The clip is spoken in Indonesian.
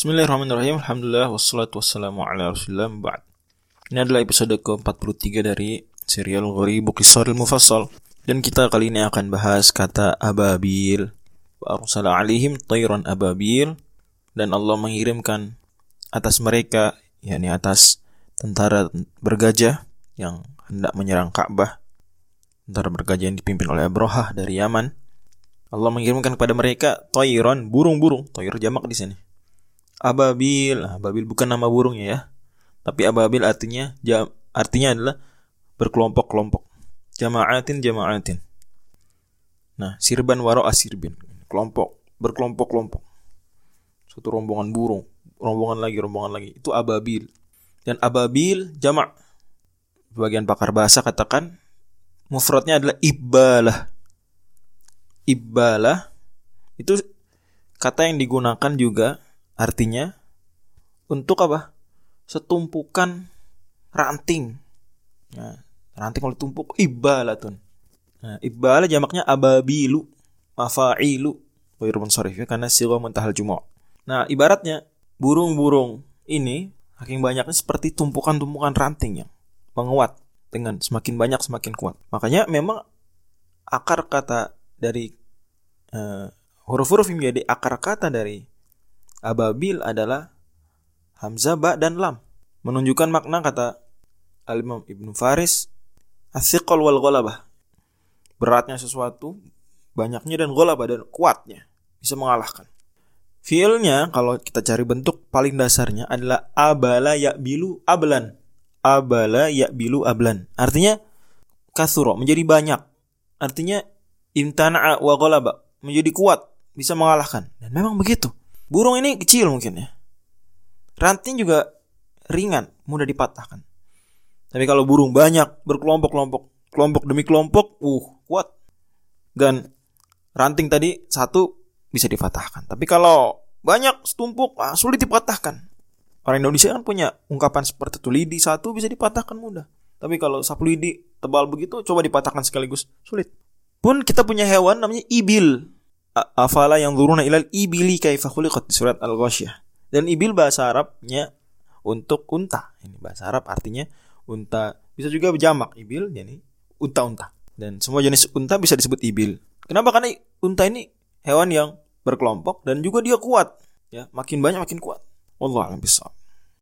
Bismillahirrahmanirrahim. Alhamdulillah wassalatu wassalamu ala Rasulillah ba'd. Ini adalah episode ke-43 dari serial Gharibu Qisaril Mufassal. Dan kita kali ini akan bahas kata ababil. Wa arsala alihim tayran ababil dan Allah mengirimkan atas mereka yakni atas tentara bergajah yang hendak menyerang Ka'bah. Tentara bergajah yang dipimpin oleh Abrohah dari Yaman. Allah mengirimkan kepada mereka tayran burung-burung, tayr jamak di sini ababil. Ababil bukan nama burungnya ya. Tapi ababil artinya jam, artinya adalah berkelompok-kelompok. Jama'atin jama'atin. Nah, sirban waro asirbin. Kelompok, berkelompok-kelompok. Satu rombongan burung, rombongan lagi, rombongan lagi. Itu ababil. Dan ababil jamak. Bagian pakar bahasa katakan mufradnya adalah ibbalah. Ibbalah itu kata yang digunakan juga Artinya untuk apa? Setumpukan ranting. Nah, ranting kalau tumpuk ibalatun. Nah, ibala jamaknya ababilu, mafa'ilu. Wairun sorif ya karena sirwa muntahal jumu'. Nah, ibaratnya burung-burung ini saking banyaknya seperti tumpukan-tumpukan ranting yang menguat dengan semakin banyak semakin kuat. Makanya memang akar kata dari uh, huruf-huruf yang menjadi akar kata dari ababil adalah hamzah ba dan lam. Menunjukkan makna kata Al-Imam Ibnu Faris asyqal wal ghalabah. Beratnya sesuatu banyaknya dan ghalabah dan kuatnya bisa mengalahkan. Fiilnya kalau kita cari bentuk paling dasarnya adalah abala bilu ablan. Abala bilu ablan. Artinya kasuro menjadi banyak. Artinya imtana'a wa ghalaba menjadi kuat bisa mengalahkan. Dan memang begitu Burung ini kecil mungkin ya. Ranting juga ringan, mudah dipatahkan. Tapi kalau burung banyak, berkelompok-kelompok, kelompok demi kelompok, uh, kuat. Dan ranting tadi satu bisa dipatahkan. Tapi kalau banyak setumpuk, ah, sulit dipatahkan. Orang Indonesia kan punya ungkapan seperti itu, lidi satu bisa dipatahkan mudah. Tapi kalau sapu lidi tebal begitu, coba dipatahkan sekaligus, sulit. Pun kita punya hewan namanya ibil afala yang turuna ilal ibili kaifa khuliqat di surat Al-Ghasyiyah. Dan ibil bahasa Arabnya untuk unta. Ini bahasa Arab artinya unta. Bisa juga berjamak ibil jadi unta-unta. Dan semua jenis unta bisa disebut ibil. Kenapa? Karena unta ini hewan yang berkelompok dan juga dia kuat. Ya, makin banyak makin kuat. Wallahu a'lam